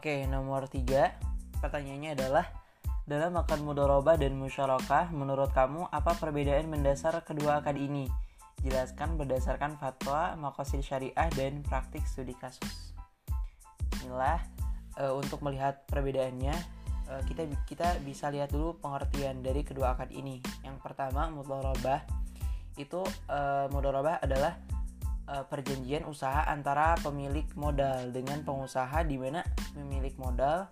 Oke, nomor tiga pertanyaannya adalah dalam akad mudorobah dan musyarakah, menurut kamu apa perbedaan mendasar kedua akad ini? Jelaskan berdasarkan fatwa, makosid syariah, dan praktik studi kasus. Inilah e, untuk melihat perbedaannya, e, kita kita bisa lihat dulu pengertian dari kedua akad ini. Yang pertama, mudorobah itu e, mudorobah adalah uh, perjanjian usaha antara pemilik modal dengan pengusaha di mana pemilik modal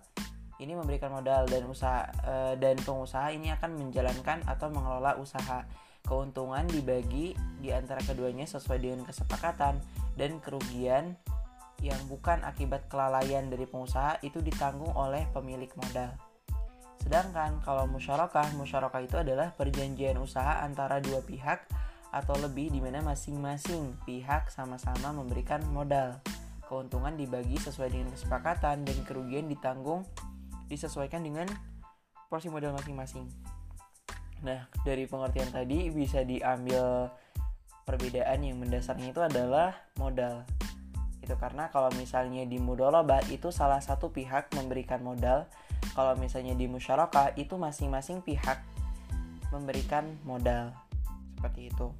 ini memberikan modal dan usaha uh, dan pengusaha ini akan menjalankan atau mengelola usaha. Keuntungan dibagi di antara keduanya sesuai dengan kesepakatan dan kerugian yang bukan akibat kelalaian dari pengusaha itu ditanggung oleh pemilik modal. Sedangkan kalau musyarakah, musyarakah itu adalah perjanjian usaha antara dua pihak atau lebih di mana masing-masing pihak sama-sama memberikan modal. Keuntungan dibagi sesuai dengan kesepakatan dan kerugian ditanggung disesuaikan dengan porsi modal masing-masing. Nah, dari pengertian tadi bisa diambil perbedaan yang mendasarnya itu adalah modal. Itu karena kalau misalnya di mudolobah itu salah satu pihak memberikan modal, kalau misalnya di musyarakah itu masing-masing pihak memberikan modal seperti itu.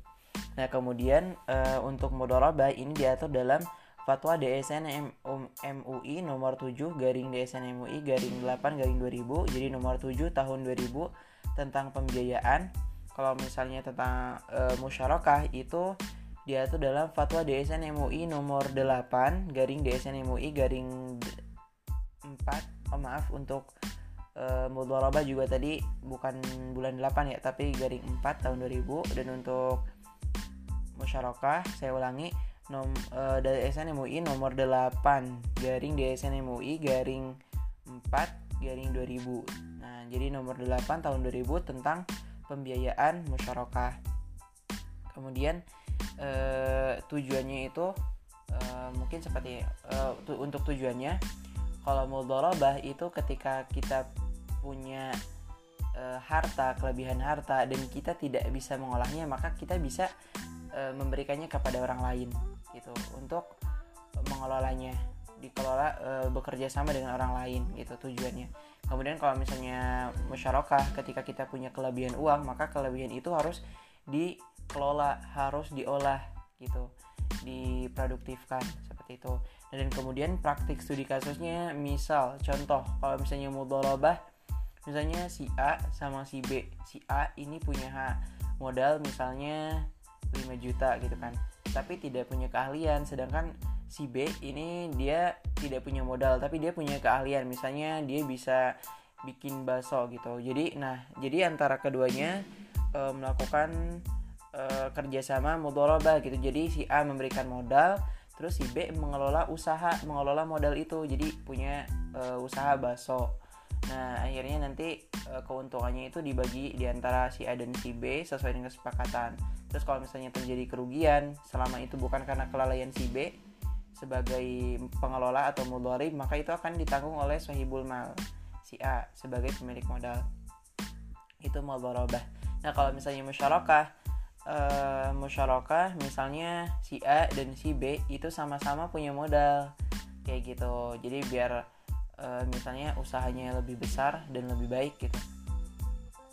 Nah, kemudian uh, untuk mudharabah ini diatur dalam Fatwa DSN MUI nomor 7 garing DSN MUI garing 8 garing 2000 jadi nomor 7 tahun 2000 tentang pembiayaan. Kalau misalnya tentang e, musyarakah itu diatur dalam Fatwa DSN MUI nomor 8 garing DSN MUI garing 4 oh maaf untuk e, juga tadi bukan bulan 8 ya tapi garing 4 tahun 2000 dan untuk musyarakah saya ulangi nom, e, dari SN MUI nomor 8 garing DSN MUI garing 4 garing 2000 nah jadi nomor 8 tahun 2000 tentang pembiayaan musyarakah. Kemudian e, tujuannya itu e, mungkin seperti e, tu, untuk tujuannya kalau mudharabah itu ketika kita punya e, harta kelebihan harta dan kita tidak bisa mengolahnya maka kita bisa e, memberikannya kepada orang lain gitu untuk mengelolanya dikelola e, bekerja sama dengan orang lain gitu tujuannya. Kemudian kalau misalnya masyarakat ketika kita punya kelebihan uang maka kelebihan itu harus dikelola harus diolah gitu diproduktifkan seperti itu. Dan kemudian praktik studi kasusnya misal contoh kalau misalnya mudharabah misalnya si A sama si B. Si A ini punya modal misalnya 5 juta gitu kan. Tapi tidak punya keahlian. Sedangkan si B ini dia tidak punya modal tapi dia punya keahlian. Misalnya dia bisa bikin bakso gitu. Jadi nah jadi antara keduanya e, melakukan e, kerjasama mudoroba gitu. Jadi si A memberikan modal terus si B mengelola usaha mengelola modal itu. Jadi punya e, usaha bakso nah akhirnya nanti e, keuntungannya itu dibagi di antara si A dan si B sesuai dengan kesepakatan Terus kalau misalnya terjadi kerugian selama itu bukan karena kelalaian si B sebagai pengelola atau mudharib, maka itu akan ditanggung oleh sahibul mal si A sebagai pemilik modal. Itu mudharabah. Nah, kalau misalnya musyarakah uh, musyarakah misalnya si A dan si B itu sama-sama punya modal kayak gitu. Jadi biar uh, misalnya usahanya lebih besar dan lebih baik gitu.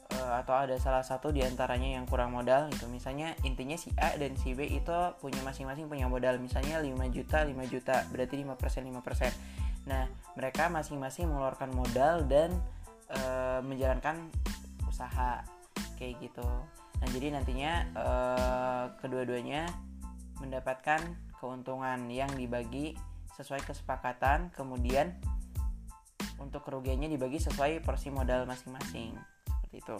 Uh, atau ada salah satu di antaranya yang kurang modal gitu. Misalnya intinya si A dan si B itu punya masing-masing punya modal. Misalnya 5 juta 5 juta berarti 5% 5% nah mereka masing-masing mengeluarkan modal dan uh, menjalankan usaha kayak gitu. Nah jadi nantinya uh, kedua-duanya mendapatkan keuntungan yang dibagi sesuai kesepakatan. Kemudian untuk kerugiannya dibagi sesuai porsi modal masing-masing. Seperti itu